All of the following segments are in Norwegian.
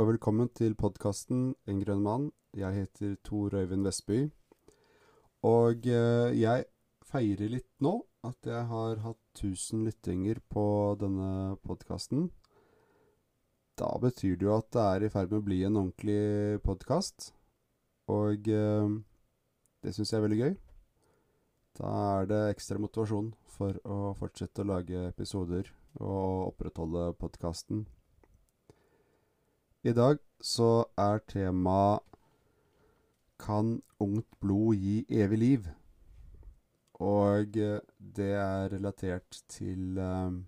og velkommen til podkasten En grønn mann. Jeg heter Tor Øyvind Vestby. Og eh, jeg feirer litt nå at jeg har hatt 1000 lyttinger på denne podkasten. Da betyr det jo at det er i ferd med å bli en ordentlig podkast. Og eh, det syns jeg er veldig gøy. Da er det ekstra motivasjon for å fortsette å lage episoder og opprettholde podkasten. I dag så er tema Kan ungt blod gi evig liv? Og eh, det er relatert til um,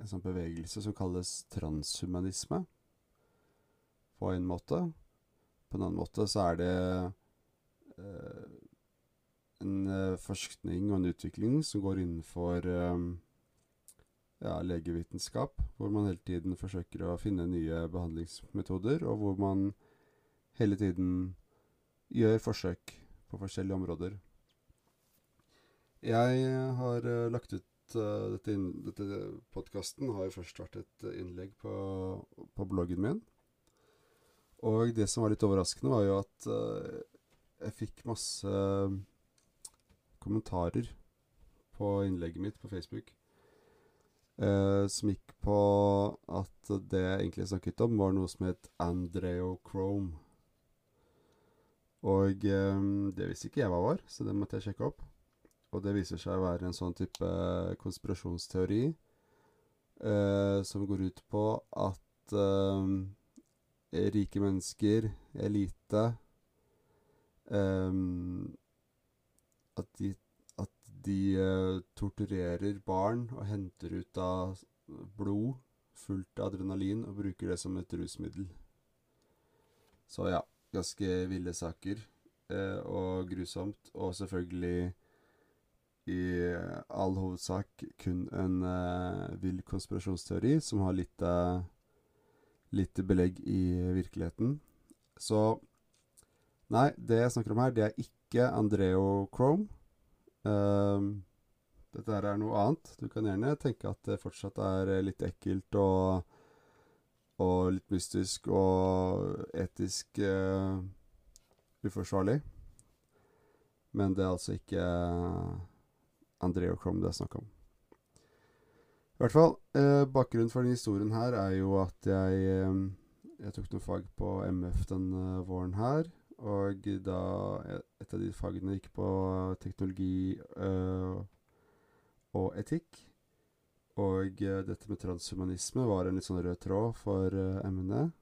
en sånn bevegelse som kalles transhumanisme, på en måte. På en annen måte så er det uh, en forskning og en utvikling som går innenfor eh, ja, legevitenskap, hvor man hele tiden forsøker å finne nye behandlingsmetoder, og hvor man hele tiden gjør forsøk på forskjellige områder. Jeg har uh, lagt ut uh, dette, dette podkasten har jo først vært et innlegg på, på, bloggen min. Og det som var litt overraskende, var jo at uh, jeg fikk masse kommentarer på innlegget mitt på Facebook. Uh, som gikk på at det jeg egentlig snakket om, var noe som het Andreochrome. Og um, det visste ikke jeg hva var, så det måtte jeg sjekke opp. Og det viser seg å være en sånn type konspirasjonsteori uh, som går ut på at uh, rike mennesker, elite um, At de de uh, torturerer barn og henter ut av blod fullt av adrenalin og bruker det som et rusmiddel. Så ja, ganske ville saker. Uh, og grusomt. Og selvfølgelig i all hovedsak kun en uh, vill konspirasjonsteori som har litt, litt belegg i virkeligheten. Så Nei, det jeg snakker om her, det er ikke Andreo Chrome. Um, dette her er noe annet. Du kan gjerne tenke at det fortsatt er eh, litt ekkelt og, og litt mystisk og etisk uh, uforsvarlig. Men det er altså ikke uh, og Crom det er snakk om. I hvert fall, uh, bakgrunnen for denne historien her er jo at jeg, uh, jeg tok noen fag på MF denne våren her. Og da et av de fagene gikk på teknologi øh, og etikk. Og øh, dette med transhumanisme var en litt sånn rød tråd for øh, emnet.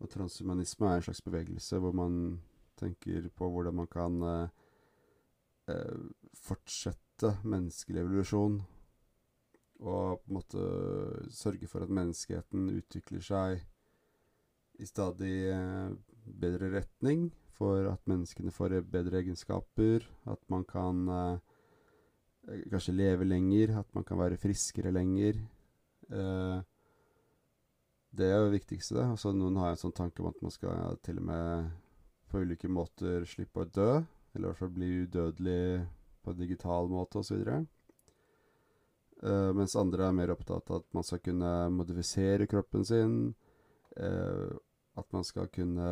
Og transhumanisme er en slags bevegelse hvor man tenker på hvordan man kan fortsette menneskelig evolusjon. Og på en måte sørge for at menneskeheten utvikler seg i stadig bedre retning, for at menneskene får bedre egenskaper, at man kan eh, kanskje leve lenger, at man kan være friskere lenger. Eh, det er jo det viktigste. Altså, noen har en sånn tanke om at man skal ja, til og med på ulike måter slippe å dø, eller i hvert fall bli udødelig på en digital måte osv. Uh, mens andre er mer opptatt av at man skal kunne modifisere kroppen sin. Uh, at man skal kunne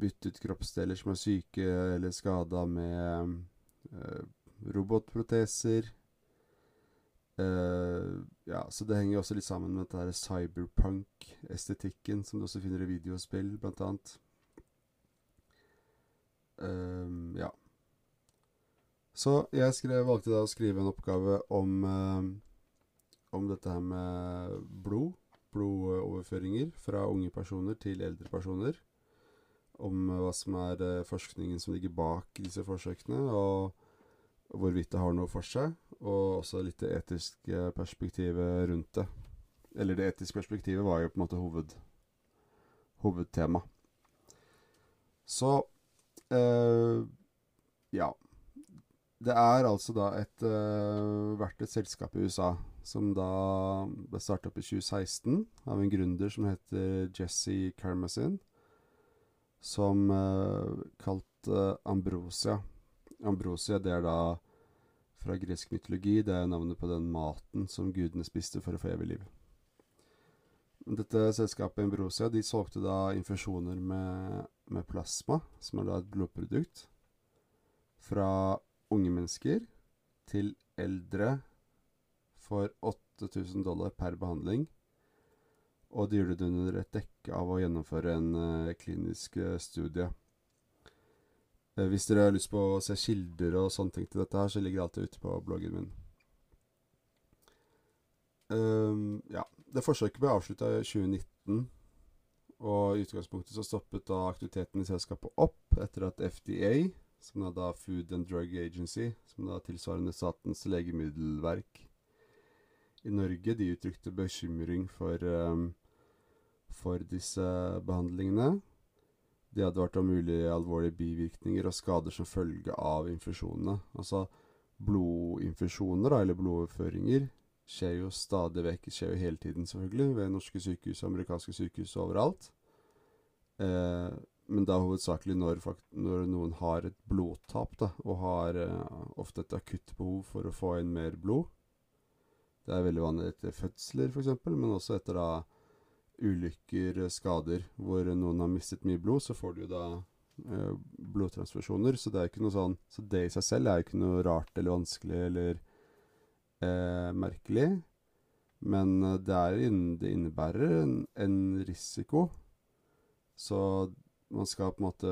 bytte ut kroppsdeler som er syke eller skada med uh, robotproteser. Uh, ja, så det henger også litt sammen med dette cyberpunk-estetikken, som du også finner i videospill, blant annet. Uh, ja. Så jeg skrev, valgte da å skrive en oppgave om, uh, om dette her med blod blodoverføringer fra unge personer til eldre personer. Om hva som er eh, forskningen som ligger bak disse forsøkene, og hvorvidt det har noe for seg. Og også litt det etiske perspektivet rundt det. Eller det etiske perspektivet var jo på en måte hoved, hovedtema. Så øh, ja. Det er altså da et, øh, vært et selskap i USA som da ble starta opp i 2016 av en gründer som heter Jesse Carmazin, som uh, kalte Ambrosia. Ambrosia det er da fra gresk mytologi. Det er navnet på den maten som gudene spiste for å få evig liv. Dette selskapet Ambrosia de solgte da infusjoner med, med plasma, som er da et blodprodukt, fra unge mennesker til eldre for 8000 dollar per behandling. Og det gjorde det under et dekke av å gjennomføre en uh, klinisk uh, studie. Uh, hvis dere har lyst på å se kilder og sånne ting til dette her, så ligger det alltid ute på bloggen min. Um, ja. Det forsøket ble avslutta i 2019, og i utgangspunktet så stoppet da aktiviteten i selskapet opp etter at FDA, som er da Food and Drug Agency, som da tilsvarende Statens legemiddelverk i Norge, de uttrykte bekymring for, um, for disse behandlingene. De advarte om mulige alvorlige bivirkninger og skader som følge av infusjonene. Altså blodinfusjoner, eller blodoverføringer, skjer jo stadig vekk, skjer jo hele tiden selvfølgelig, ved norske sykehus og amerikanske sykehus overalt. Eh, men da hovedsakelig når, når, noen har et blodtap, da, og har eh, ofte et akutt behov for å få inn mer blod. Det er veldig vanlig etter fødsler, f.eks., men også etter da ulykker, skader, hvor noen har mistet mye blod, så får du jo da eh, blodtransfusjoner. Så det er ikke noe sånn Så det i seg selv er jo ikke noe rart eller vanskelig eller eh, merkelig. Men eh, det, er, det innebærer en, en, risiko. Så man skal på en måte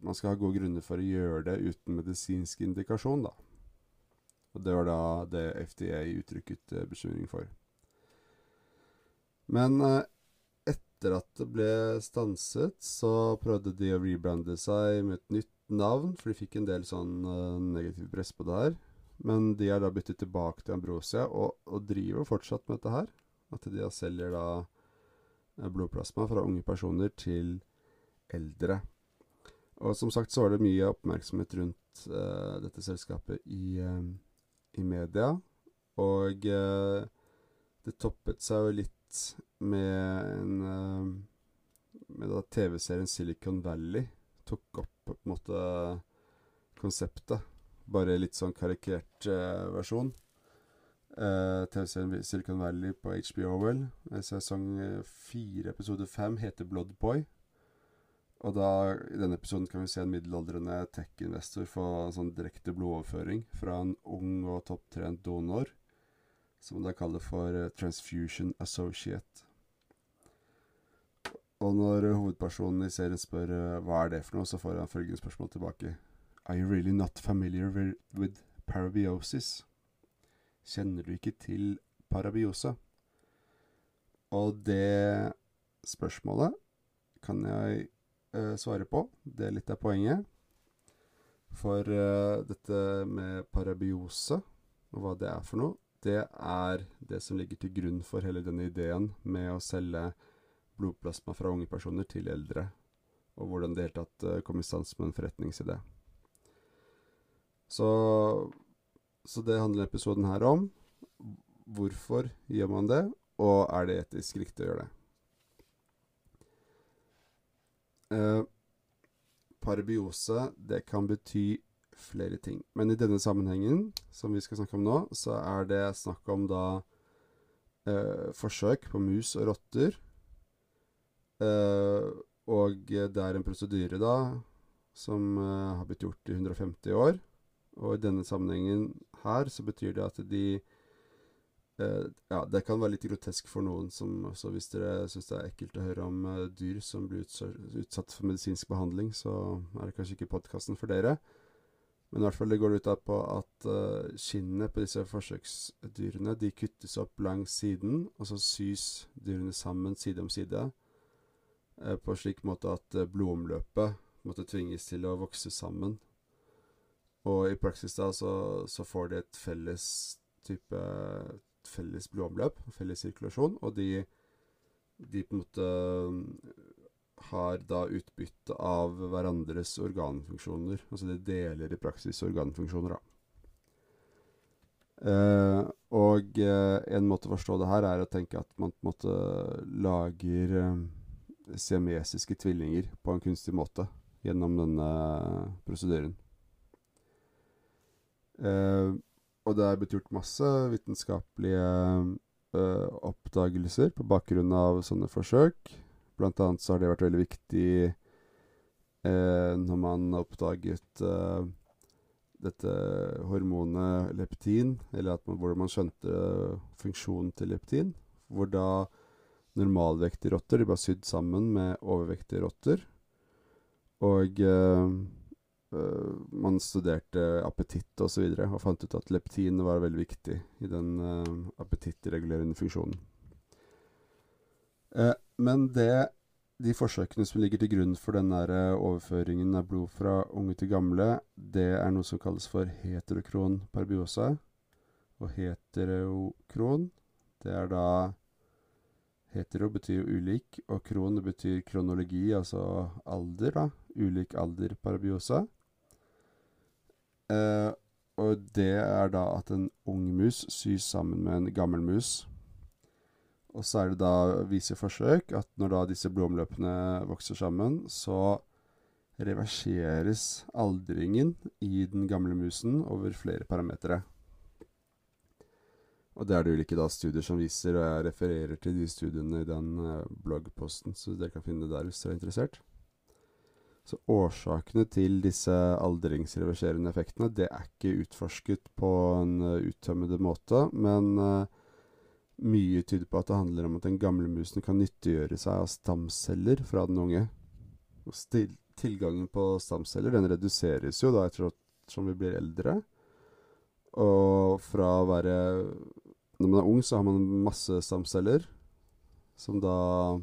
Man skal ha gode grunner for å gjøre det uten medisinsk indikasjon, da. Og det var da det FDA uttrykket eh, bekymring for. Men eh, etter at det ble stanset, så prøvde de å rebrande seg med et nytt navn, for de fikk en del sånn uh, negativ press på det her. Men de er da byttet tilbake til Ambrosia, og, og driver fortsatt med dette her. At de selger da eh, blodplasma fra unge personer til eldre. Og som sagt så var det mye oppmerksomhet rundt uh, dette selskapet i, uh, i media. Og uh, det toppet seg jo litt med en Med da TV-serien Silicon Valley tok opp på en måte konseptet bare litt sånn karikert uh, versjon. Uh, TV-serien Silicon Valley på HBO, vel. Sesong fire, episode fem, heter Blood Boy. Og da, i denne episoden kan vi se en middelaldrende tech-investor få sånn direkte blodoverføring fra en ung og topptrent donor, som de kaller for uh, Transfusion Associate. Og når hovedpersonen i serien spør uh, hva er det for noe, så får han følgende spørsmål tilbake. Are you really not familiar with parabiosis? Kjenner du ikke til parabiose? Og det spørsmålet kan jeg uh, svare på. Det er litt av poenget. For uh, dette med parabiose, og hva det er for noe, det er det som ligger til grunn for hele denne ideen med å selge blodplasma fra unge personer til eldre, og hvordan det hele tatt uh, kom i stand med en forretningsidé. Så, så det handler episoden her om. Hvorfor gjør man det, og er det etisk riktig å gjøre det? Eh, parabiose, det kan bety flere ting. Men i denne sammenhengen, som vi skal snakke om nå, så er det snakk om da eh, forsøk på mus og rotter. Eh, og det er en prosedyre da som eh, har blitt gjort i 150 år. Og i denne sammenhengen her så betyr det at de eh, Ja, det kan være litt grotesk for noen som Så hvis dere syns det er ekkelt å høre om eh, dyr som blir utsatt for medisinsk behandling, så er det kanskje ikke podkasten for dere. Men i hvert fall det går ut på at uh, skinnet på disse forsøksdyrene de kuttes opp langs siden, og så sys dyrene sammen side om side uh, på slik måte at uh, blodomløpet måtte tvinges til å vokse sammen. Og i praksis da så, så får de et felles type felles blodomløp, felles sirkulasjon, og de, de på en måte har da utbytte av hverandres organfunksjoner. Altså de deler i praksis organfunksjoner, da. Eh, og eh, en måte å forstå det her er å tenke at man på en måte lager eh, siamesiske tvillinger på en kunstig måte gjennom denne prosedyren. Uh, og det er blitt gjort masse vitenskapelige oppdagelser på bakgrunn av sånne forsøk. Blant annet så har det vært veldig viktig eh, når man oppdaget eh, dette hormonet leptin, eller man, hvordan man skjønte funksjonen til leptin. Hvor da normalvektige rotter de var sydd sammen med overvektige rotter. Og eh, øh, man studerte appetitt osv. Og, så og fant ut at leptin var veldig viktig i den eh, appetittregulerende funksjonen. Eh, men det, de forsøkene som ligger til grunn for denne overføringen av blod fra unge til gamle, det er noe som kalles for heterokron parbiosa. Og heterokron, det er da Hetero betyr ulik, og kron betyr kronologi, altså alder, da. Ulik alder parabiosa. Eh, og det er da at en ung mus sys sammen med en gammel mus. Og så er det da viser forsøk at når da disse blodomløpene vokser sammen, så reverseres aldringen i den gamle musen over flere parametere. Og det er det ulike da studier som viser, og jeg refererer til de studiene i den uh, bloggposten, så dere kan finne det der hvis dere er interessert. Så årsakene til disse aldringsreverserende effektene, det er ikke utforsket på en uh, uttømmende måte, men uh, mye tyder på at det handler om at den gamle musen kan nyttiggjøre seg av stamceller fra den unge. Og stil tilgangen på stamceller den reduseres jo da etter som vi blir eldre. Og fra å være Når man er ung, så har man masse stamceller som da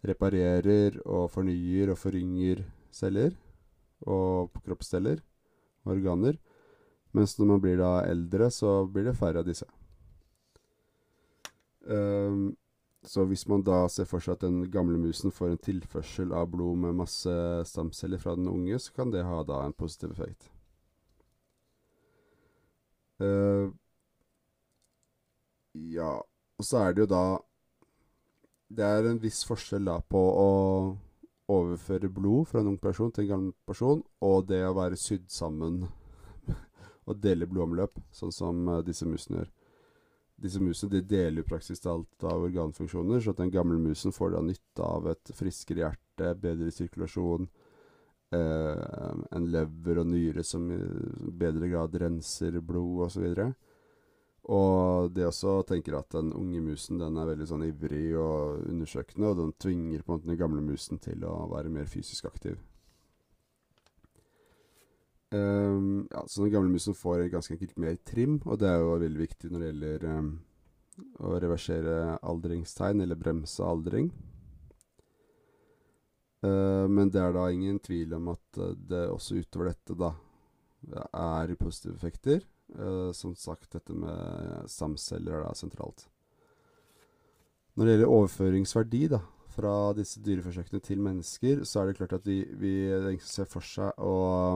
reparerer og fornyer og forynger celler og kroppsdeler og organer. Mens når man blir da eldre, så blir det færre av disse. Um, så hvis man da ser for seg at den gamle musen får en tilførsel av blod med masse stamceller fra den unge, så kan det ha da en positiv effekt. Uh, ja, og så er det jo da Det er en viss forskjell da på å overføre blod fra en ung person til en gammel person, og det å være sydd sammen og dele blodomløp, sånn som uh, disse musene gjør. Disse musene de deler praksis alt av organfunksjoner, så at den gamle musen får da nytte av et friskere hjerte, bedre sirkulasjon, eh, en lever og nyre som i bedre grad renser blod osv. Og, og det også tenker at den unge musen den er veldig sånn ivrig og undersøkende, og den tvinger på en måte den gamle musen til å være mer fysisk aktiv. Um, ja, så den gamle musen får ganske enkelt mer trim, og det er jo veldig viktig når det gjelder um, å reversere aldringstegn, eller bremse aldring. Uh, men det er da ingen tvil om at uh, det også utover dette da er positive effekter. Uh, som sagt, dette med stamceller er da sentralt. Når det gjelder overføringsverdi da, fra disse dyreforsøkene til mennesker, så er det klart at vi, vi ser for seg å,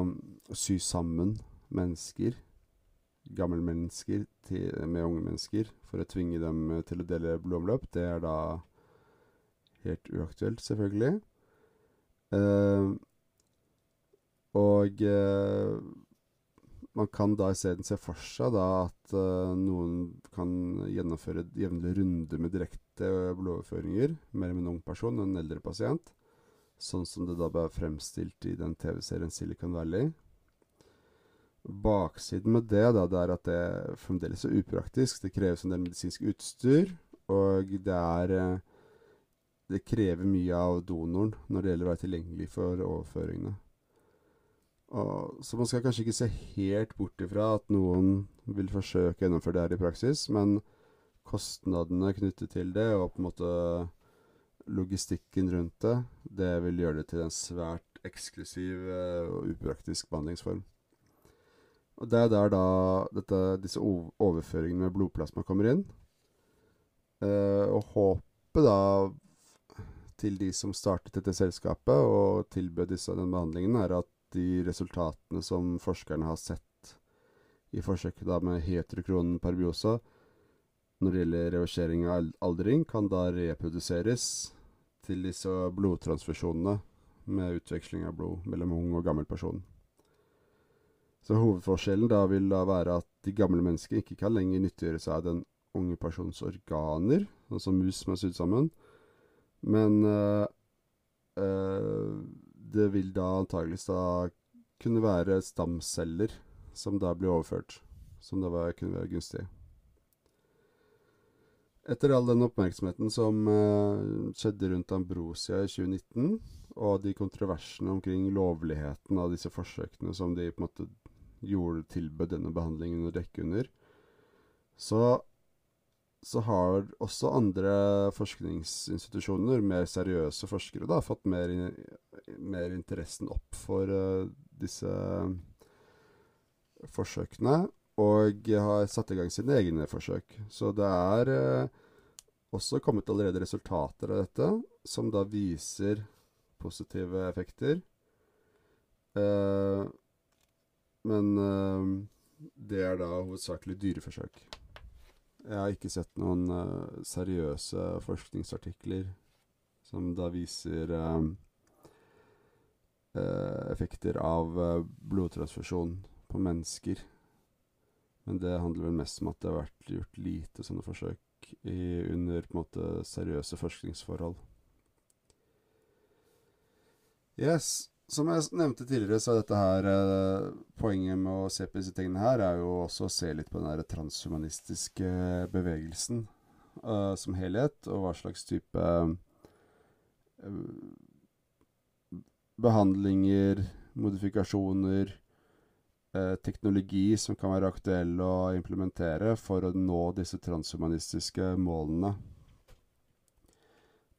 å sy sammen mennesker, gammelmennesker, til, med unge mennesker, for å tvinge dem til å dele blodomløp. Det er da helt uaktuelt, selvfølgelig. Uh, og uh, man kan da isteden se for seg da at uh, noen kan gjennomføre jevnlige runder med direkte blodoverføringer mellom en ung person og en eldre pasient, sånn som det da ble fremstilt i den TV-serien Silicon Valley. Baksiden med det, da, det er at det fremdeles er upraktisk. Det kreves en del medisinsk utstyr, og det er det krever mye av donoren når det gjelder å være tilgjengelig for overføringene. Og, så man skal kanskje ikke se helt bort ifra at noen vil forsøke å gjennomføre det her i praksis, men kostnadene knyttet til det, og på en måte logistikken rundt det, det vil gjøre det til en svært eksklusiv uh, og upraktisk behandlingsform. Og det er der da dette, disse overføringene med blodplasma kommer inn. Eh, og håpet da til de som startet dette selskapet og tilbød disse den behandlingen, er at de resultatene som forskerne har sett i forsøket da med heterokronen parabiosa når det gjelder reversering av aldring, kan da reproduseres til disse blodtransfusjonene med utveksling av blod mellom ung og gammel person. Så hovedforskjellen da vil da være at de gamle menneskene ikke kan lenger nyttiggjøre seg av den unge persons organer, altså mus som er sydd sammen. Men øh, øh, det vil da antageligvis da kunne være stamceller som da blir overført. Som da kunne være gunstig. Etter all den oppmerksomheten som uh, skjedde rundt Ambrosia i 2019, og de kontroversene omkring lovligheten av disse forsøkene som de på en måte gjorde tilbød denne behandlingen å dekke under, så, så har også andre forskningsinstitusjoner, mer seriøse forskere, da, fått mer, mer interessen opp for uh, disse forsøkene. Og har satt i gang sine egne forsøk. Så det er eh, også kommet allerede resultater av dette, som da viser positive effekter. Eh, men det er da hovedsakelig dyreforsøk. Jeg har ikke sett noen uh, seriøse forskningsartikler som da viser uh, uh, effekter av blodtransfusjon på mennesker. Men det handler vel mest om at det har vært gjort lite sånne forsøk i, under på en måte seriøse forskningsforhold. Yes. Som jeg nevnte tidligere, så er dette her eh, Poenget med å se på disse tingene her, er jo også å se litt på den der transhumanistiske bevegelsen eh, som helhet, og hva slags type eh, behandlinger, modifikasjoner, eh, teknologi som kan være aktuell å implementere for å nå disse transhumanistiske målene.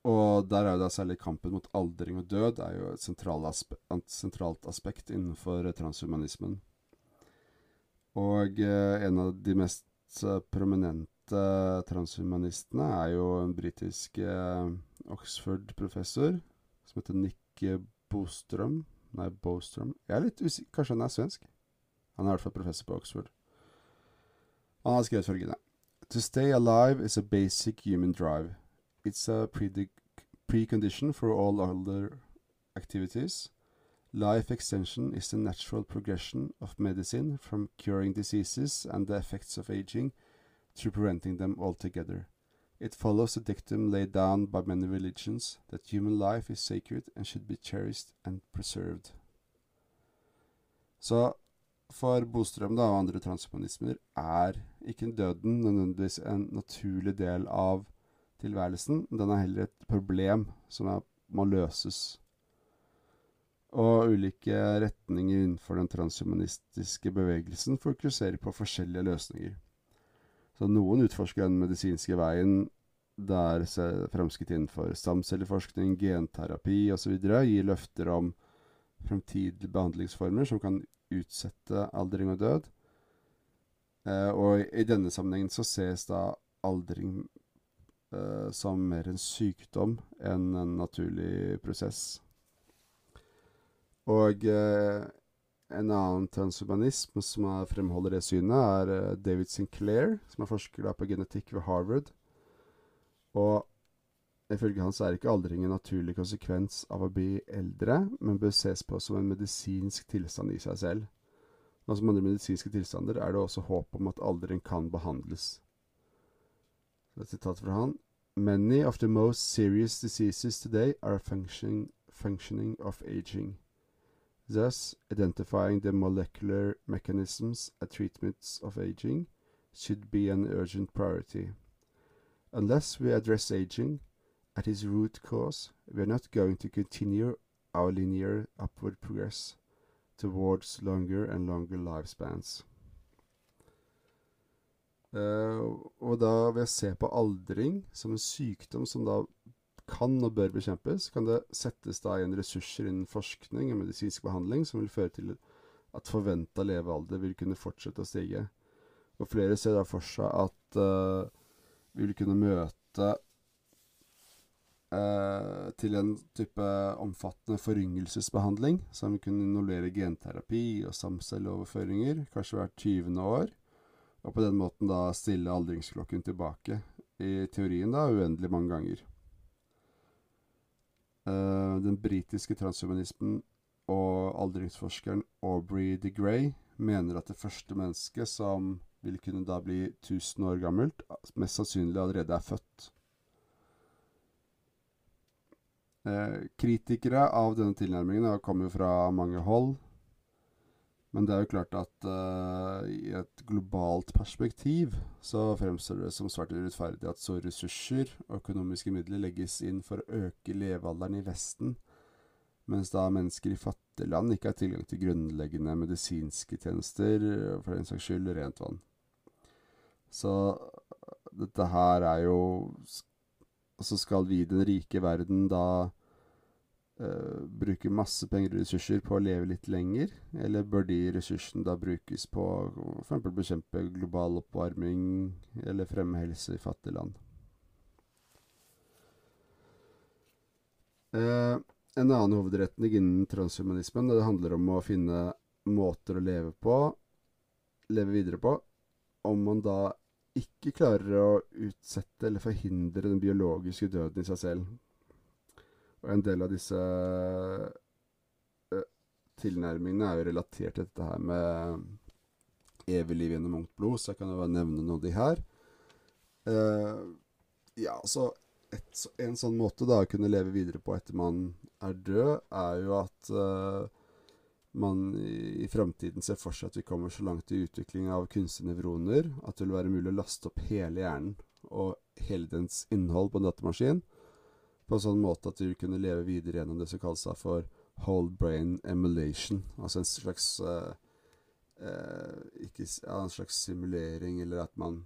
Og der er jo da særlig kampen mot aldring og død er jo et sentralt, aspe sentralt aspekt innenfor transhumanismen. Og eh, en av de mest eh, prominente transhumanistene er jo en britisk eh, Oxford-professor som heter Nick Bostrøm. Nei, Bostrøm. Jeg er litt usikker Kanskje han er svensk? Han er i hvert fall professor på Oxford. Han har skrevet følgende To stay alive is a basic human drive. It's a precondition for all other activities. Life extension is the natural progression of medicine from curing diseases and the effects of aging to preventing them altogether. It follows the dictum laid down by many religions that human life is sacred and should be cherished and preserved. Så for Bostrøm da, og andre transhumanismer er ikke døden nødvendigvis en naturlig del av tilværelsen. Den er heller et problem som er, må løses. Og ulike retninger innenfor den transhumanistiske bevegelsen fokuserer på forskjellige løsninger. Så noen utforsker den medisinske veien der fremskritt innenfor stamcelleforskning, genterapi osv. gir løfter om fremtidige behandlingsformer som kan utsette aldring og død. Eh, og i denne sammenhengen så ses da aldring eh, som mer en sykdom enn en naturlig prosess. Og eh, en annen transhumanisme som fremholder det synet, er uh, David Sinclair, som er forsker på genetikk ved Harvard. Og ifølge hans er ikke aldring en naturlig konsekvens av å bli eldre, men bør ses på som en medisinsk tilstand i seg selv. Og som andre medisinske tilstander er det også håp om at aldring kan behandles. Det er et sitat fra han. Many of the most serious diseases today are a function, functioning of aging. Thus, identifying the molecular mechanisms and treatments of aging should be an urgent priority. Unless we address aging at its root cause, we are not going to continue our linear upward progress towards longer and longer lifespans. Uh, og da ved å se på aldring som en sykdom som da kan og bør bekjempes, kan det settes da igjen ressurser innen forskning og medisinsk behandling som vil føre til at forventa levealder vil kunne fortsette å stige. Og flere ser da for seg at uh, vi vil kunne møte uh, til en type omfattende foryngelsesbehandling som kunne involvere genterapi og samcelleoverføringer, kanskje hvert 20. år og på den måten da stille aldringsklokken tilbake. I teorien da uendelig mange ganger. Eh, den britiske transhumanismen og aldringsforskeren Aubrey de Grey mener at det første mennesket som vil kunne da bli 1000 år gammelt, mest sannsynlig allerede er født. Eh, kritikere av denne tilnærmingen kommer jo fra mange hold. Men det er jo klart at uh, i et globalt perspektiv så fremstår det som svært urettferdig at så ressurser og økonomiske midler legges inn for å øke levealderen i Vesten, mens da mennesker i fattige land ikke har tilgang til grunnleggende medisinske tjenester, for den saks skyld rent vann. Så dette her er jo Så skal vi i den rike verden da uh, bruke masse penger og ressurser på å leve litt lenger? Eller bør de ressursene da brukes på f.eks. bekjempe global oppvarming eller fremme helse i fattige land? Uh, en annen hovedretning innen transhumanismen det handler om å finne måter å leve på, leve videre på, om man da ikke klarer å utsette eller forhindre den biologiske døden i seg selv. Og en del av disse uh, tilnærmingene er jo relatert til dette her med evig liv gjennom ungt blod, så jeg kan jo bare nevne noe av de her. Uh, ja, så et, en sånn måte da å kunne leve videre på etter man er død, er jo at uh, man i, fremtiden ser for seg at vi kommer så langt i utvikling av kunstige nevroner at det vil være mulig å laste opp hele hjernen og hele dens innhold på en datamaskin på en sånn måte at du kunne leve videre gjennom det som kalles for whole brain emulation. Altså en slags uh, uh, ikke, En slags simulering, eller at man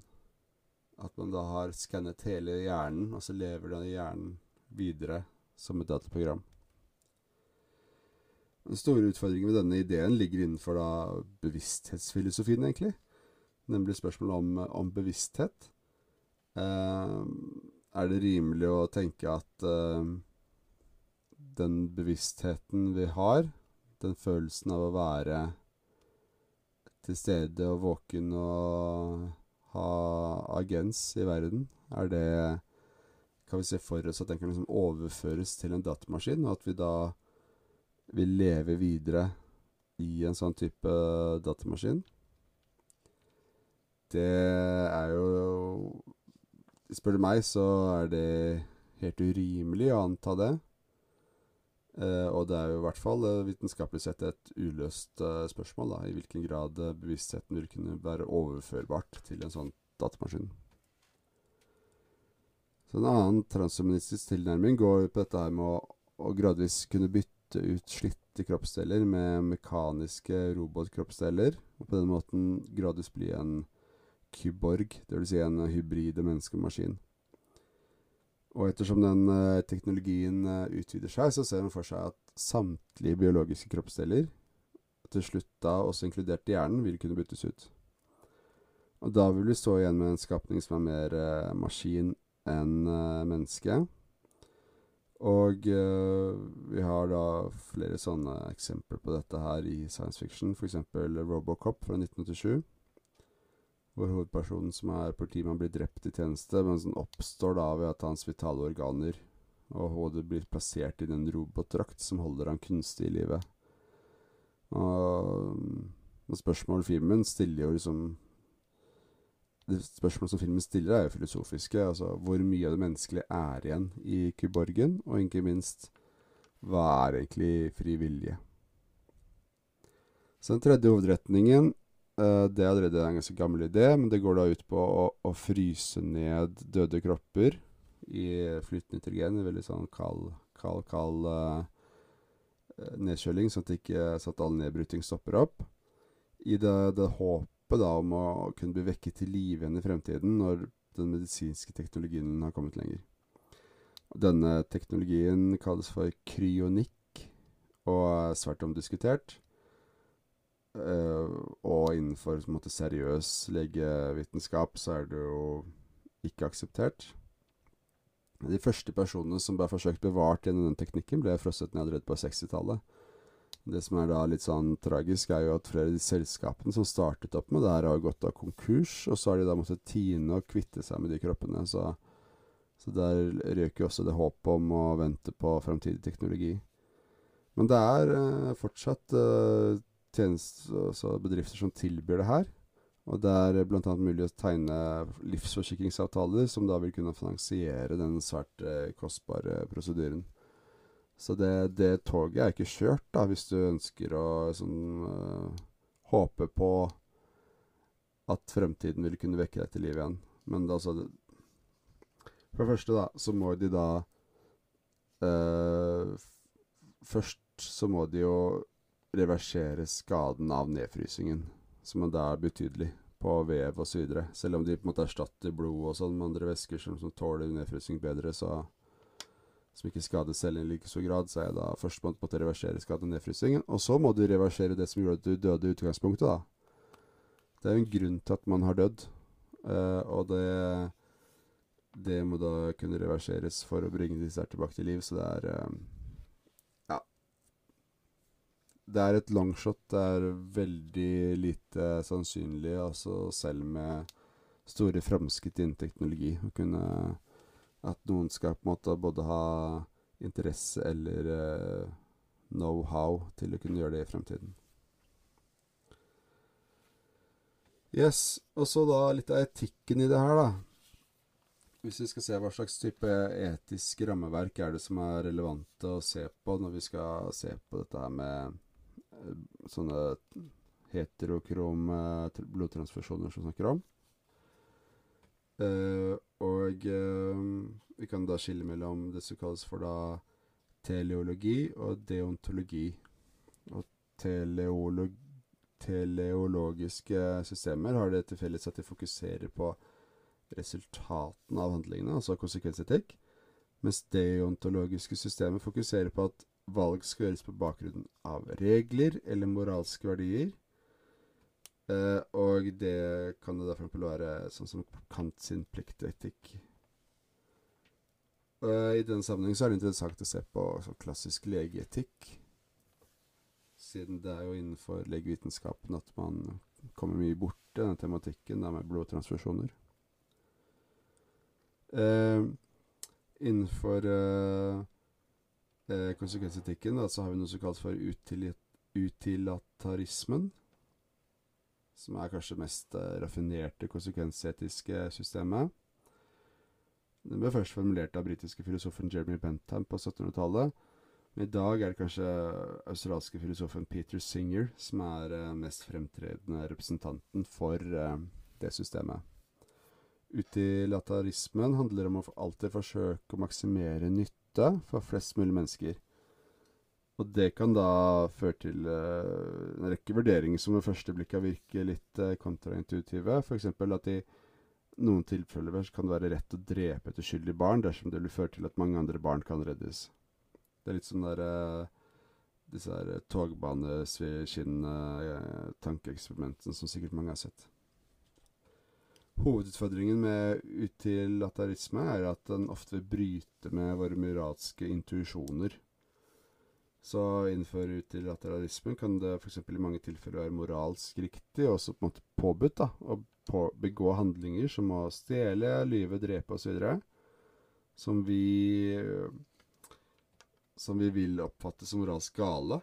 At man da har skannet hele hjernen, og så lever den hjernen videre som et dataprogram. Den store utfordringen med denne ideen ligger innenfor da bevissthetsfilosofien, egentlig. Nemlig spørsmålet om, om bevissthet. Eh, er det rimelig å tenke at eh, den bevisstheten vi har, den følelsen av å være til stede og våken og ha agens i verden, er det Kan vi se for oss at den kan liksom overføres til en datamaskin, og at vi da vil leve videre i en sånn type datamaskin? Det er jo Spør du meg, så er det helt urimelig å anta det. Eh, og det er jo i hvert fall eh, vitenskapelig sett et uløst eh, spørsmål, da, i hvilken grad eh, bevisstheten vil kunne være overførbart til en sånn datamaskin. Så En annen transhumanistisk tilnærming går på dette her med å, å gradvis kunne bytte ut slitte kroppsdeler med mekaniske robotkroppsdeler, og på den måten gradvis bli en kyborg, dvs. Si en hybride menneske-maskin. Og ettersom den uh, teknologien uh, utvider seg, så ser man for seg at samtlige biologiske kroppsdeler, til slutt da også inkludert hjernen, vil kunne byttes ut. Og da vil vi stå igjen med en skapning som er mer uh, maskin enn menneske. Og vi har da flere sånne eksempler på dette her i science fiction, f.eks. Robocop fra 1987 hvor hovedpersonen som er politimann, blir drept i tjeneste, men som oppstår da ved at hans vitale organer og hodet blir plassert i en robotdrakt som holder han kunstig i live. Og, og spørsmålet filmen stiller jo liksom Det spørsmålet som filmen stiller, er jo filosofiske. Altså hvor mye av det menneskelige er igjen i kyborgen, og ikke minst hva er egentlig fri vilje? Så den tredje hovedretningen Uh, det er allerede en ganske gammel idé, men det går da ut på å, å fryse ned døde kropper i flytende nitrogen En veldig sånn kald, kald, kald uh, nedkjøling, sånn at, ikke, sånn at all nedbryting stopper opp. I det, det håpet da om å kunne bli vekket til live igjen i fremtiden når den medisinske teknologien har kommet lenger. Denne teknologien kalles for kryonikk og er svært omdiskutert. Uh, og innenfor måte, seriøs legevitenskap så er det jo ikke akseptert. De første personene som ble forsøkt bevart gjennom den teknikken, ble frosset ned allerede på 60-tallet. Det som er da litt sånn tragisk, er jo at flere av de selskapene som startet opp med det her, har gått av konkurs, og så har de da måttet tine og kvitte seg med de kroppene. Så, så der røk jo også det håpet om å vente på framtidig teknologi. Men det er eh, fortsatt eh, altså bedrifter som tilbyr det her. Og det er bl.a. mulig å tegne livsforsikringsavtaler som da vil kunne finansiere den svært eh, kostbare prosedyren. Så det, det, toget er ikke kjørt, da, hvis du ønsker å sånn, øh, håpe på at fremtiden vil kunne vekke deg til liv igjen. Men det, altså For det første, da, så må de da øh, Først så må de jo reversere skaden av nedfrysingen, som da er betydelig på vev osv. Selv om de på en måte erstatter blod og sånn med andre væsker som, som tåler nedfrysing bedre, så som ikke skader cellen i like stor grad, så er jeg da først må du reversere skaden og nedfrysingen. Og så må du reversere det som gjorde at du døde i utgangspunktet, da. Det er jo en grunn til at man har dødd, uh, og det det må da kunne reverseres for å bringe disse her tilbake til liv, så det er uh, det er et longshot. Det er veldig lite sannsynlig, altså selv med store framskritt innen teknologi, å kunne At noen skal på en måte både ha interesse eller uh, know-how til å kunne gjøre det i fremtiden. Yes. Og så da litt av etikken i det her, da. Hvis vi skal se hva slags type etisk rammeverk er det som er relevante å se på når vi skal se på dette her med sånne heterokrome blodtransfusjoner som snakker om. Uh, og eh, vi kan da skille mellom det som kalles for da teleologi og deontologi. Og teleolog teleologiske systemer har det til felles at de fokuserer på resultatene av handlingene, altså konsekvensetikk, mens deontologiske systemer fokuserer på at valg skal gjøres på bakgrunn av regler eller moralske verdier. Eh, og det kan det derfor være sånn som Kant sin pliktetikk. Eh, I denne sammenheng så er det interessant å se på sånn klassisk legeetikk. Siden det er jo innenfor legevitenskapen at man kommer mye borti denne tematikken med blodtransfusjoner. Eh, innenfor eh, eh, konsekvensetikken, da, så har vi noe som kalles for utilatarismen. Som er kanskje det mest eh, raffinerte konsekvensetiske systemet. Den ble først formulert av britiske filosofen Jeremy Bentham på 1700-tallet. Men i dag er det kanskje australske filosofen Peter Singer som er eh, mest fremtredende representanten for eh, det systemet. Utilatarismen handler om å alltid forsøke å maksimere nytte for flest mulig mennesker. Og det kan da føre til uh, en rekke vurderinger som ved første blikk kan virke litt uh, kontraintuitive. F.eks. at i noen tilfeller kan det være rett å drepe et uskyldig barn dersom det vil føre til at mange andre barn kan reddes. Det er litt sånn der uh, disse her togbaneskinnende tankeeksperimentene som sikkert mange har sett. Hovedutfordringen med utilatarisme er at den ofte vil bryte med våre moralske intuisjoner. Så innenfor utilatarismen kan det f.eks. i mange tilfeller være moralsk riktig, og også på en måte påbudt, da, å på begå handlinger som å stjele, lyve, drepe osv. Som vi som vi vil oppfatte som moralsk gale,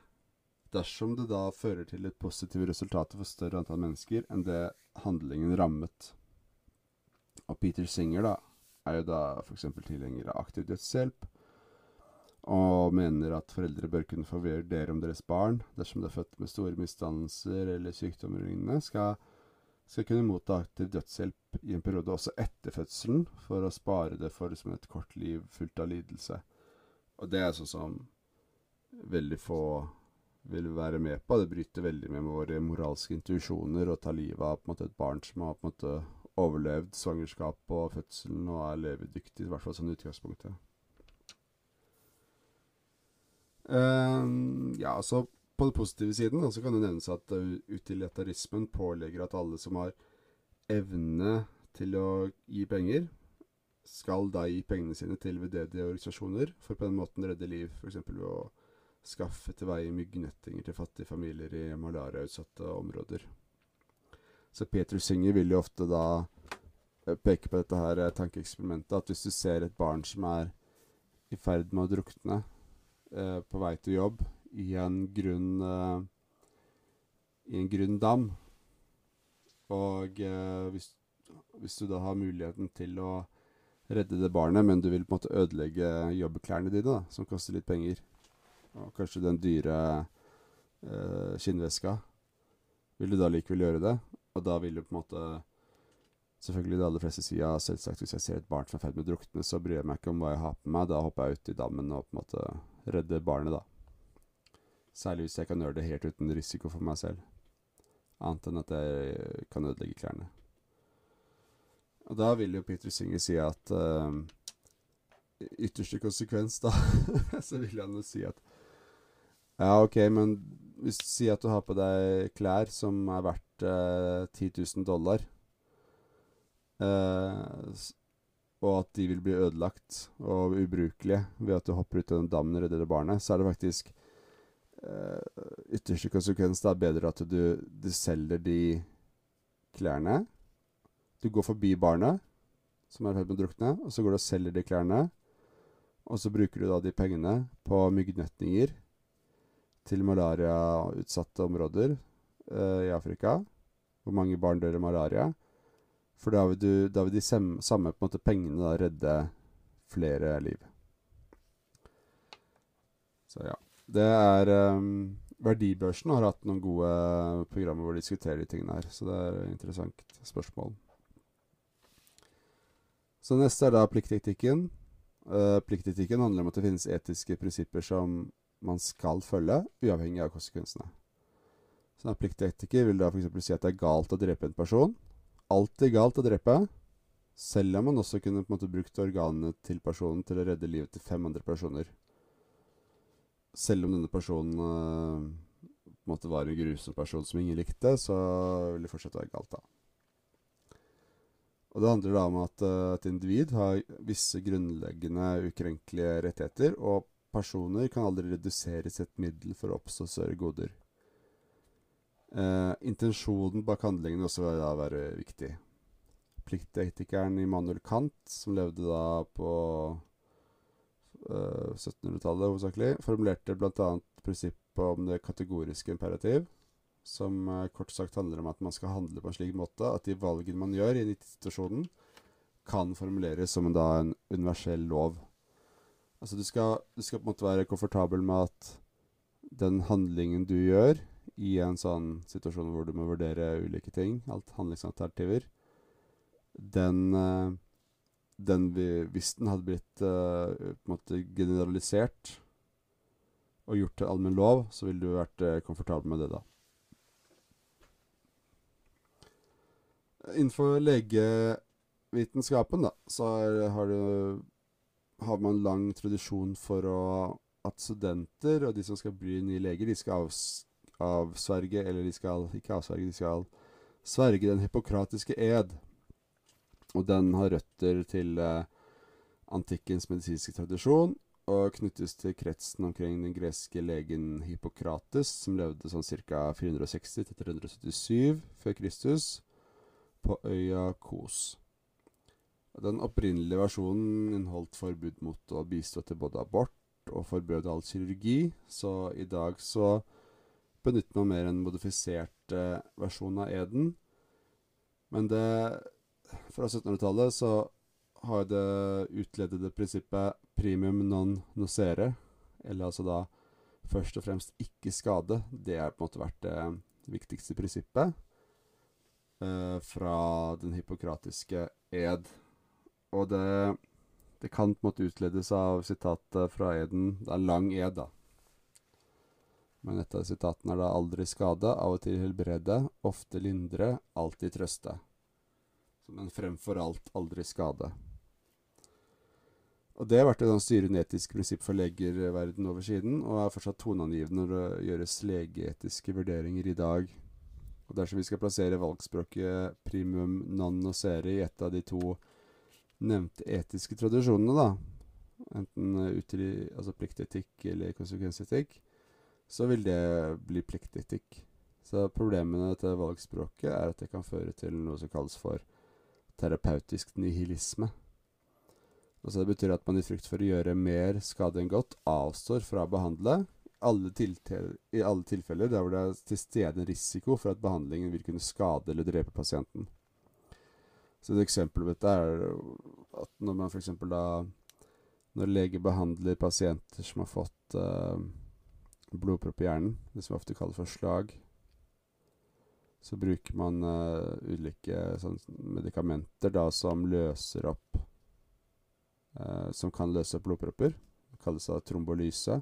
dersom det da fører til et positivt resultat for større antall mennesker enn det handlingen rammet. Og Peter Singer da, er jo da f.eks. tilhenger av aktiv dødshjelp, og mener at foreldre bør kunne få vurdere om deres barn, dersom det er født med store misdannelser eller sykdommer og lignende, skal, skal, kunne motta aktiv dødshjelp i en periode også etter fødselen, for å spare det for liksom, et kort liv fullt av lidelse. Og det er sånn som veldig få vil være med på. Det bryter veldig med våre moralske intuisjoner å ta livet av på en måte et barn som har på en måte overlevd svangerskap og fødselen og er levedyktig, i hvert fall sånn utgangspunktet. Um, ja, så på den positive siden så kan det nevnes at utilitarismen pålegger at alle som har evne til å gi penger, skal da gi pengene sine til veldedige organisasjoner for på den måten redde liv, f.eks. ved å skaffe til veie myggnettinger til fattige familier i malariautsatte områder. Så Petrus Singer vil jo ofte da eh, peke på dette her eh, tankeeksperimentet, at hvis du ser et barn som er i ferd med å drukne eh, på vei til jobb i en grunn eh, i en grunn dam, Og eh, hvis, hvis du da har muligheten til å redde det barnet, men du vil på en måte ødelegge jobbklærne dine, da, som koster litt penger, og kanskje den dyre eh, skinnveska, vil du da likevel gjøre det? Og da vil du på en måte Selvfølgelig de aller fleste si ja, selvsagt hvis jeg ser et barn som er i ferd med å drukne, så bryr jeg meg ikke om hva jeg har på meg. Da hopper jeg ut i dammen og på en måte redder barnet, da. Særlig hvis jeg kan gjøre det helt uten risiko for meg selv. Annet enn at jeg kan ødelegge klærne. Og da vil jo Peter Singer si at uh, ytterste konsekvens, da, så vil han jo si at Ja, OK, men hvis du sier at du har på deg klær som er verdt uh, 10 000 dollar, uh, og at de vil bli ødelagt og ubrukelige ved at du hopper ut av den dammen og redder barnet, så er det faktisk uh, ytterste konsekvens det er bedre at du, du selger de klærne du går forbi barnet, som er i med å drukne, og så går du og selger de klærne. Og så bruker du da de pengene på myggnettinger til malariautsatte områder eh, i Afrika, hvor mange barn dør av malaria. For da vil, du, da vil de samme måte, pengene da redde flere liv. Så ja. Det er um, Verdibørsen har hatt noen gode programmer hvor de diskuterer de tingene her, så det er et interessant spørsmål. Så neste er da pliktetikken. Uh, pliktetikken handler om at det finnes etiske prinsipper som man skal følge, uavhengig av konsekvensene. Så en pliktetiker vil da f.eks. si at det er galt å drepe en person. Alltid galt å drepe, selv om man også kunne på en måte brukt organene til personen til å redde livet til fem andre personer. Selv om denne personen uh, på en måte var en grusom person som ingen likte, så vil det fortsatt være galt, da. Og Det handler da om at uh, et individ har visse grunnleggende ukrenkelige rettigheter, og personer kan aldri reduseres et middel for å oppstå større goder. Uh, intensjonen bak handlingene også vil da være viktig. Pliktetikeren Immanuel Kant, som levde da på eh, 1700-tallet hovedsakelig, formulerte bl.a. prinsippet om det kategoriske imperativ, som eh, kort sagt handler om at man skal handle på en slik måte at de valgene man gjør i en situasjonen, kan formuleres som en, da, en universell lov. Altså du skal, du skal, på en måte være komfortabel med at den handlingen du gjør i en sånn situasjon hvor du må vurdere ulike ting, alt handlingsalternativer, den, uh, den Hvis den hadde blitt uh, på en måte generalisert og gjort til allmenn lov, så ville du vært komfortabel med det da. Innenfor legevitenskapen, da, så har, du, har man lang tradisjon for å, at studenter og de som skal bli nye leger, de skal avs, avsverge Eller de skal ikke avsverge, de skal sverge den hippokratiske ed. Og den har røtter til eh, antikkens medisinske tradisjon og knyttes til kretsen omkring den greske legen Hippokrates, som levde sånn ca. 460-377 før Kristus på øya Kos. Den opprinnelige versjonen inneholdt forbud mot å bistå til både abort og forbød all kirurgi, så i dag så benytter man mer en modifisert eh, versjon av eden. Men det fra 1700-tallet så har det utledede prinsippet primum non nocere, eller altså da først og fremst ikke skade. Det har på en måte vært det viktigste prinsippet eh, fra den hippokratiske ed. Og det, det kan på en måte utledes av sitatet fra eden Det er lang ed, da. Men et av sitatene er da 'aldri skade, av og til helbrede, ofte lindre, alltid trøste'. Men fremfor alt aldri skade. Og Det har vært et styrende etisk prinsipp for leger verden over siden, og er fortsatt toneangivende når det gjøres legeetiske vurderinger i dag. Og dersom vi skal plassere valgspråket primum non nocere i et av de to nevnte etiske tradisjonene, da, enten altså pliktetikk eller konsekvensetikk, så vil det bli pliktetikk. Så problemene til valgspråket er at det kan føre til noe som kalles for terapeutisk nihilisme. Altså det betyr at man i frykt for å gjøre mer skade enn godt avstår fra å behandle, alle i alle tilfeller der hvor det er til stede en risiko for at behandlingen vil kunne skade eller drepe pasienten. Så et eksempel på dette er at når man f.eks. da Når lege behandler pasienter som har fått eh, blodpropp i hjernen, det som vi ofte kaller for slag, så bruker man uh, ulike sånn, medikamenter da som løser opp uh, Som kan løse opp blodpropper. Det kalles da trombolyse.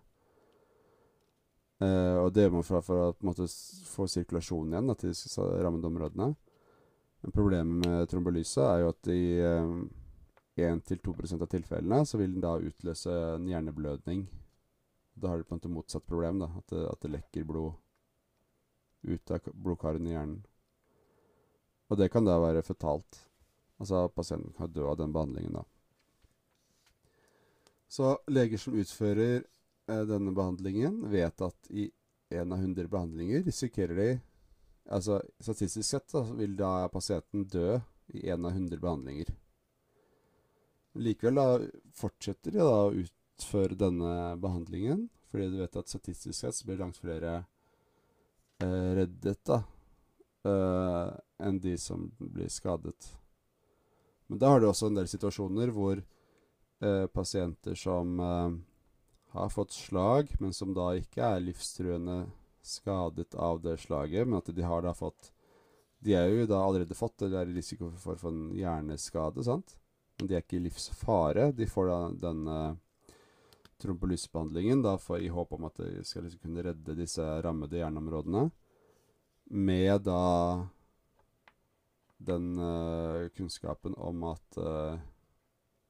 Uh, og det gjør man for, for å måte få sirkulasjon igjen da, til disse rammede områdene. Men problemet med trombolyse er jo at i eh, 1-2 av tilfellene så vil den da utløse en hjerneblødning. Da har du på en måte motsatt problem, da. At det, at det lekker blod ut av blodkarene i hjernen. Og det kan da være fetalt. Altså pasienten kan dø av den behandlingen, da. Så leger som utfører eh, denne behandlingen, vet at i én av 100 behandlinger risikerer de Altså statistisk sett da, vil da pasienten dø i én av 100 behandlinger. Likevel da fortsetter de da å utføre denne behandlingen, fordi du vet at statistisk sett så blir langt flere eh, reddet da, eh, enn de som blir skadet. Men da har du også en del situasjoner hvor eh, pasienter som eh, har fått slag, men som da ikke er livstruende skadet av det slaget, men at de har da fått De er jo da allerede fått, eller er i risiko for få en hjerneskade, sant? Men de er ikke i livsfare. De får da denne trombolysebehandlingen i håp om at de skal liksom kunne redde disse rammede hjerneområdene. Med da den uh, kunnskapen om at uh,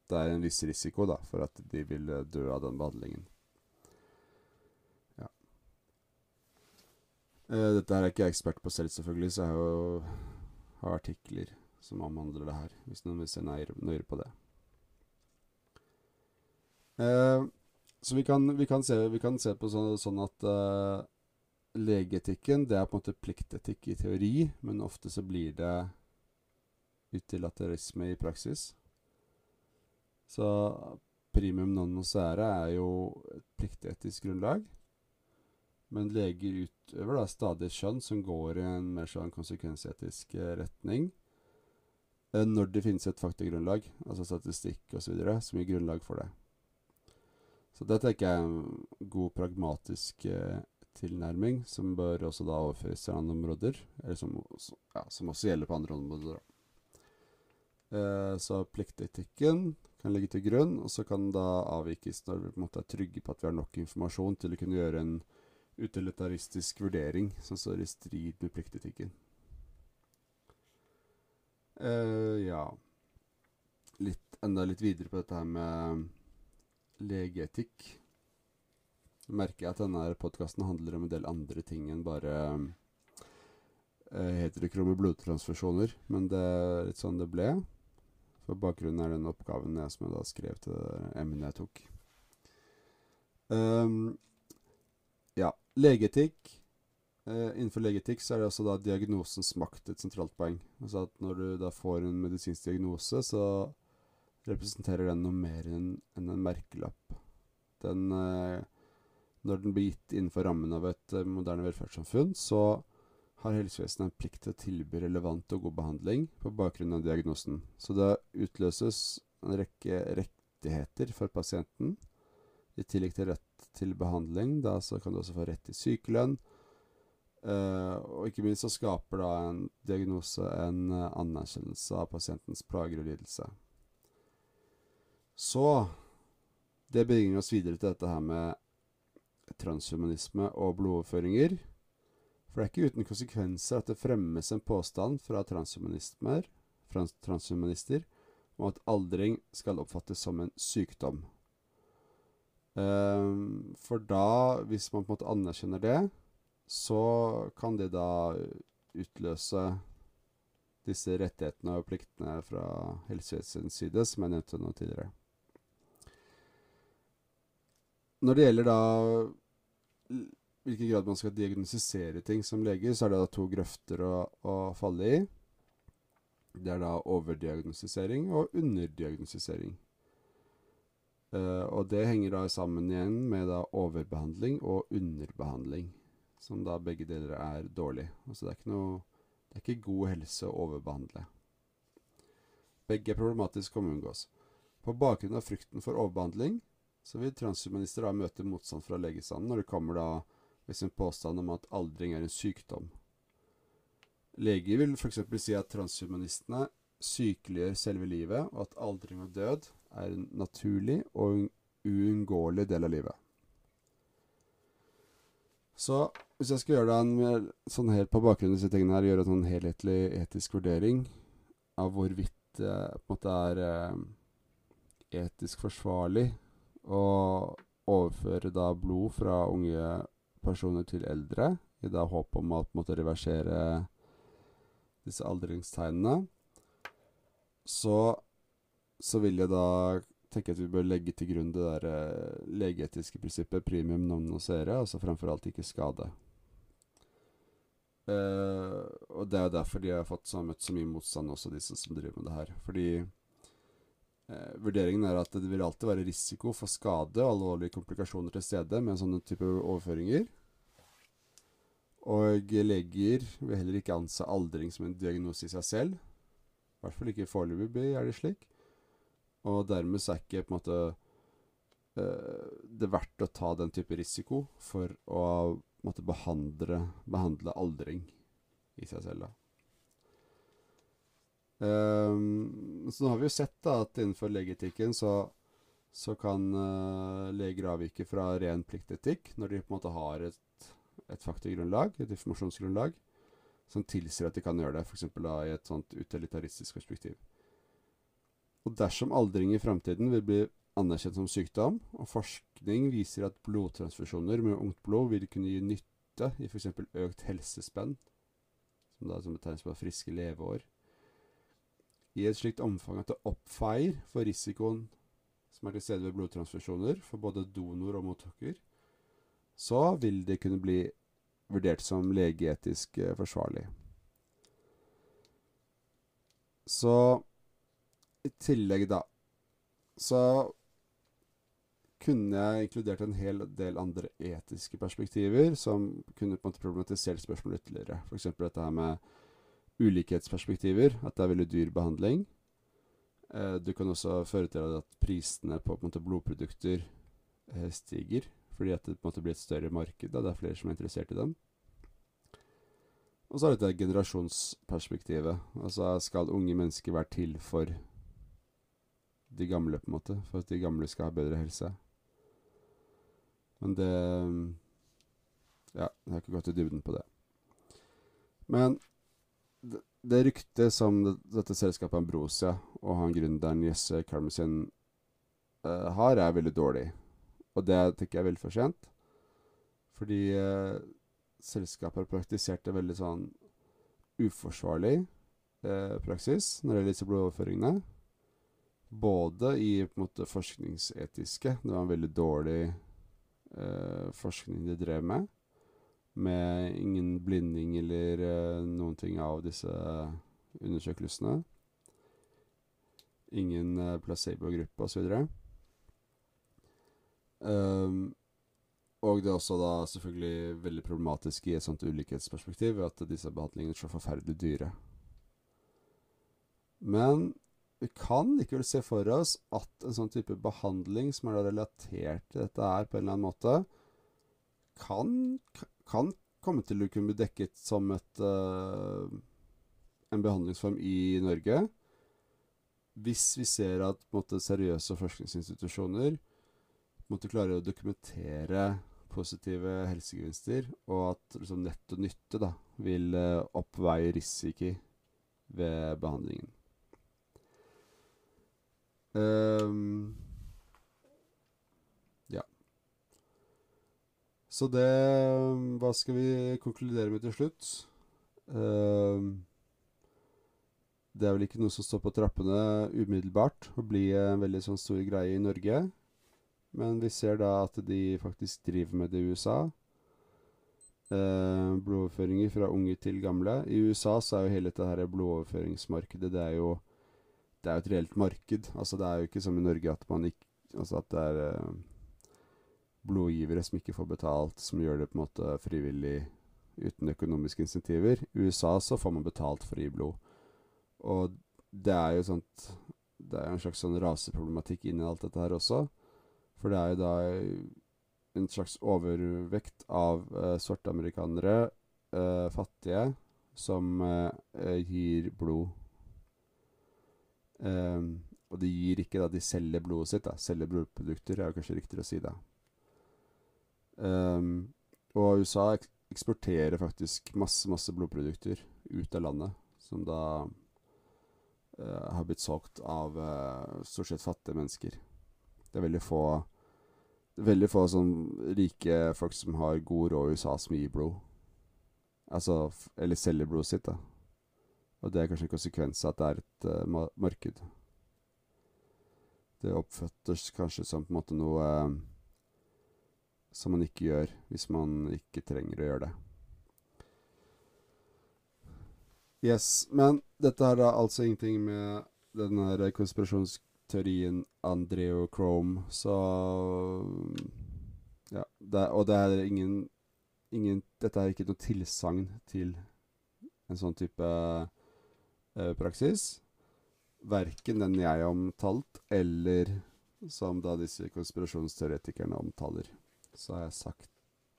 det er en viss risiko da, for at de vil eh, dø av den behandlingen. Ja. Uh, dette her er ikke jeg ekspert på selv, selvfølgelig, så jeg har jo har artikler som omhandler det her, hvis noen vil se nøyere på det. Så vi kan, vi kan, se, vi kan se på sånn, sånn at uh, legeetikken det er på en måte pliktetikk i teori, men ofte så blir det utilaterisme i praksis. Så primum non nocere er jo et pliktetisk grunnlag. Men leger utøver da stadig skjønn som går i en mer sånn konsekvensetisk eh, retning. eh, Når det finnes et faktagrunnlag, altså statistikk osv., som gir grunnlag for det. Så det tenker jeg er en god pragmatisk eh, tilnærming, som bør også da overføres til andre områder. Eller som, også- ja, som også gjelder på andre områder. Eh, så pliktetikken kan ligge til grunn, og så kan da avvikes når vi på en måte er trygge på at vi har nok informasjon til å kunne gjøre en utilitaristisk vurdering som står i strid med pliktetikken. Eh, ja litt, Enda litt videre på dette her med legeetikk. Merker jeg at denne podkasten handler om en del andre ting enn bare eh, heterokrome blodtransfusjoner. Men det er litt sånn det ble. For bakgrunnen er den oppgaven jeg som jeg da skrev til det emnet jeg tok. Um, ja, legeetikk. Uh, innenfor legeetikk så er det også da diagnosens makt et sentralt poeng. Altså at når du da får en medisinsk diagnose, så representerer den noe mer enn en merkelapp. Den eh, Når den blir gitt innenfor rammen av et eh, moderne velferdssamfunn, så har helsevesenet en plikt til å tilby relevant og god behandling på bakgrunn av diagnosen. Så det utløses en rekke rettigheter for pasienten. I tillegg til rett til behandling, da så kan du også få rett til sykelønn. Uh, og ikke minst så skaper da en diagnose en anerkjennelse av pasientens plager og lidelse. Så det bringer oss videre til dette her med transhumanisme og blodoverføringer. For det er ikke uten konsekvenser at det fremmes en påstand fra transhumanister, transhumanister om at aldring skal oppfattes som en sykdom. Um, for da, hvis man på en måte anerkjenner det, så kan det da utløse disse rettighetene og pliktene fra helsevesenets side, som jeg nevnte nå tidligere. Når det gjelder da hvilken grad man skal diagnostisere ting som lege, så er det da to grøfter å, å falle i. Det er da overdiagnostisering og underdiagnostisering. Uh, og det henger da sammen igjen med da overbehandling og underbehandling, som da begge deler er dårlig. Altså det er ikke noe Det er ikke god helse å overbehandle. Begge er problematiske å unngås. På bakgrunn av frykten for overbehandling så vil transhumanister da møte motstand fra legestanden når det kommer da med sin påstand om at aldring er en sykdom. Leger vil f.eks. si at transhumanistene sykeliggjør selve livet, og at aldring og død er en naturlig og uunngåelig del av livet. Så hvis jeg skal gjøre en sånn helt på bakgrunn av disse tingene her, gjøre en sånn helhetlig etisk vurdering av hvorvidt det på en måte er eh, etisk forsvarlig å overføre da blod fra unge personer til eldre, i da håp om å måte reversere disse aldringstegnene, så, så vil jeg da tenke at vi bør legge til grunn det der uh, legeetiske prinsippet premium non nocere, altså fremfor alt ikke skade. Uh, og det er jo derfor de har fått så, møtt så mye motstand, også disse som driver med det her. Fordi uh, vurderingen er at det vil alltid være risiko for skade og alvorlige komplikasjoner til stede med sånne type overføringer. Og leger vil heller ikke anse aldring som en diagnose i seg selv. I hvert fall ikke foreløpig er det slik. Og dermed så er ikke på en måte eh, det verdt å ta den type risiko for å måtte behandle, behandle aldring i seg selv. da. Um, så nå har vi jo sett da at innenfor legeetikken så, så kan uh, leger avvike fra ren pliktetikk når de på en måte har et, et faktagrunnlag, et informasjonsgrunnlag, som tilsier at de kan gjøre det, f.eks. i et sånt utilitaristisk perspektiv. Og dersom aldring i framtiden vil bli anerkjent som sykdom, og forskning viser at blodtransfusjoner med ungt blod vil kunne gi nytte i f.eks. økt helsespenn, som da som betegnes på friske leveår, i et slikt omfang at det oppveier for risikoen som er til stede ved blodtransfusjoner for både donor og mottaker, så vil det kunne bli vurdert som legeetisk eh, forsvarlig. Så i tillegg, da, så kunne jeg inkludert en hel del andre etiske perspektiver som kunne på en måte problematisert spørsmålet ytterligere. F.eks. dette her med ulikhetsperspektiver, at det er veldig dyr behandling. Eh, du kan også føre til at prisene på, på måte, blodprodukter eh, stiger, fordi at det på en måte blir et større marked. Da. Det er flere som er interessert i dem. Og så er det dette generasjonsperspektivet. Altså skal unge mennesker være til for de gamle, på en måte. For at de gamle skal ha bedre helse. Men det Ja, jeg har ikke gått i dybden på det. Men det, ryktet som dette selskapet Ambrosia og han gründeren Jesse Carmesen uh, har, er veldig dårlig. Og det tenker jeg er veldig for sent. Fordi uh, selskapet har praktisert en veldig sånn uforsvarlig uh, praksis når det gjelder disse blodoverføringene. Både i på en måte forskningsetiske Det var en veldig dårlig eh, forskning de drev med. Med ingen blinding eller uh, noen ting av disse undersøkelsene. Ingen uh, placebo-gruppe osv. Um, og det er også da selvfølgelig veldig problematisk i et sånt ulikhetsperspektiv at disse behandlingene er så forferdelig dyre. Men vi kan likevel se for oss at en sånn type behandling som er relatert til dette her på en eller annen måte, kan, kan komme til å kunne bli dekket som et, uh, en behandlingsform i Norge. Hvis vi ser at måte, seriøse forskningsinstitusjoner måtte klare å dokumentere positive helsegevinster, og at liksom, netto nytte da, vil uh, oppveie risiko ved behandlingen. Um, Så det Hva skal vi konkludere med til slutt? Um, det er vel ikke noe som står på trappene umiddelbart og blir en veldig sånn stor greie i Norge. Men vi ser da at de faktisk driver med det i USA. Eh, blodoverføringer fra unge til gamle. I USA så er jo hele dette her blodoverføringsmarkedet Det er jo det er et reelt marked. Altså Det er jo ikke som i Norge at man ikke Altså at det er eh, blodgivere som ikke får betalt, som gjør det på en måte frivillig uten økonomiske insentiver. I USA så får man betalt for å gi blod. Og det er jo sånt Det er en slags sånn raseproblematikk inni alt dette her også. For det er jo da en slags overvekt av eh, svarte amerikanere, eh, fattige, som eh, gir blod. Um, og de gir ikke da, de selger blodet sitt. da, Selger blodprodukter, er jo kanskje riktigere å si det. Um, og USA ek eksporterer faktisk masse, masse blodprodukter ut av landet, som da uh, har blitt solgt av uh, stort sett fattige mennesker. Det er veldig få Veldig få sånn rike folk som har god råd i USA, som gir blod. Altså Eller selger blodet sitt, da. Og det er kanskje en konsekvens av at det er et uh, marked. Det oppfattes kanskje som på en måte noe uh, som man ikke gjør hvis man ikke trenger å gjøre det. Yes, men dette har da altså ingenting med den her konspirasjonsteorien Andreo Chrome, så Ja, det, og det er ingen, ingen Dette er ikke noe tilsagn til en sånn type eh, praksis. Verken den jeg har omtalt, eller som da disse konspirasjonsteoretikerne omtaler. Så har jeg sagt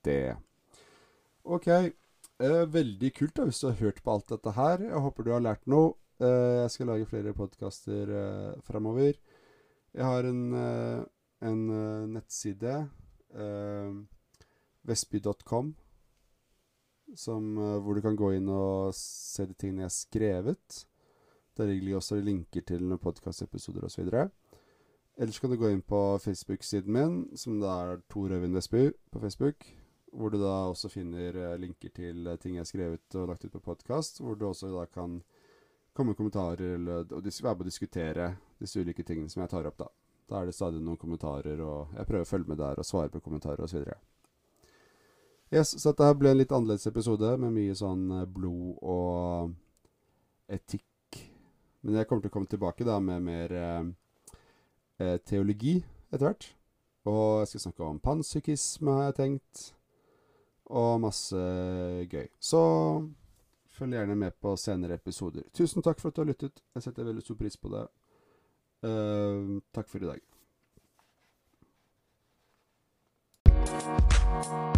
det. Ok. Eh, veldig kult da, hvis du har hørt på alt dette her. Jeg håper du har lært noe. Eh, jeg skal lage flere podkaster eh, framover. Jeg har en, en uh, nettside, uh, vesby.com, uh, hvor du kan gå inn og se de tingene jeg har skrevet. Der ligger også linker til podkastepisoder osv. Ellers kan du gå inn på Facebook-siden min, som det er Tor Øyvind Vestby på Facebook. Hvor du da også finner uh, linker til uh, ting jeg har skrevet og lagt ut på podkast. Hvor du også da kan komme med kommentarer eller, og være med å diskutere disse ulike tingene som jeg tar opp. Da Da er det stadig noen kommentarer, og jeg prøver å følge med der og svare på kommentarer osv. Yes, så dette ble en litt annerledes episode med mye sånn uh, blod og etikk. Men jeg kommer til å komme tilbake da med mer eh, teologi etter hvert. Og jeg skal snakke om panpsykisme, har jeg tenkt. Og masse gøy. Så følg gjerne med på senere episoder. Tusen takk for at du har lyttet. Jeg setter veldig stor pris på det. Uh, takk for i dag. Thank